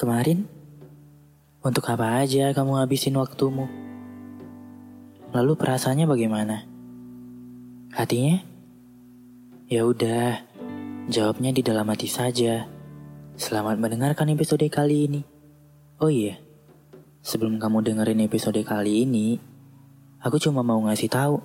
Kemarin? Untuk apa aja kamu habisin waktumu? Lalu perasaannya bagaimana? Hatinya? Ya udah, jawabnya di dalam hati saja. Selamat mendengarkan episode kali ini. Oh iya, sebelum kamu dengerin episode kali ini, aku cuma mau ngasih tahu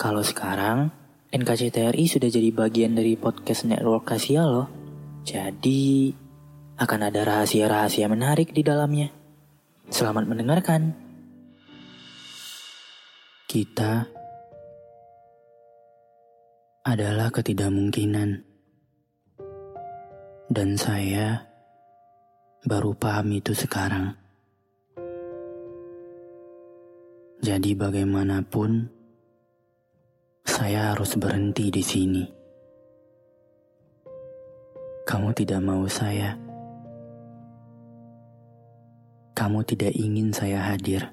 kalau sekarang NKCTRI sudah jadi bagian dari podcast network Kasia loh. Jadi akan ada rahasia-rahasia menarik di dalamnya. Selamat mendengarkan. Kita adalah ketidakmungkinan. Dan saya baru paham itu sekarang. Jadi bagaimanapun, saya harus berhenti di sini. Kamu tidak mau saya. Kamu tidak ingin saya hadir.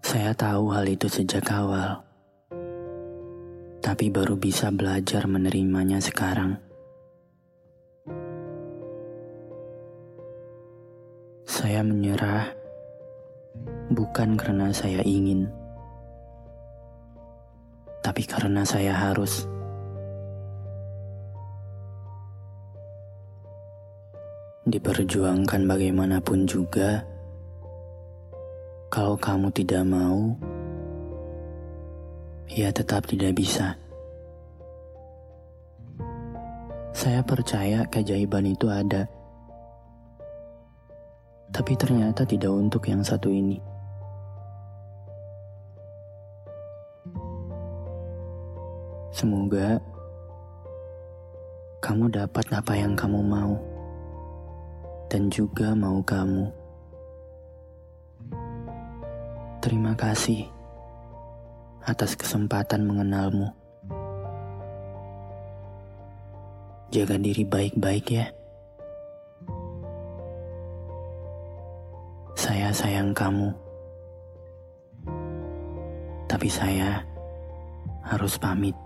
Saya tahu hal itu sejak awal, tapi baru bisa belajar menerimanya sekarang. Saya menyerah bukan karena saya ingin, tapi karena saya harus. Diperjuangkan bagaimanapun juga, kalau kamu tidak mau, ya tetap tidak bisa. Saya percaya keajaiban itu ada, tapi ternyata tidak untuk yang satu ini. Semoga kamu dapat apa yang kamu mau, dan juga mau kamu. Terima kasih atas kesempatan mengenalmu. Jaga diri baik-baik ya. Saya sayang kamu, tapi saya harus pamit.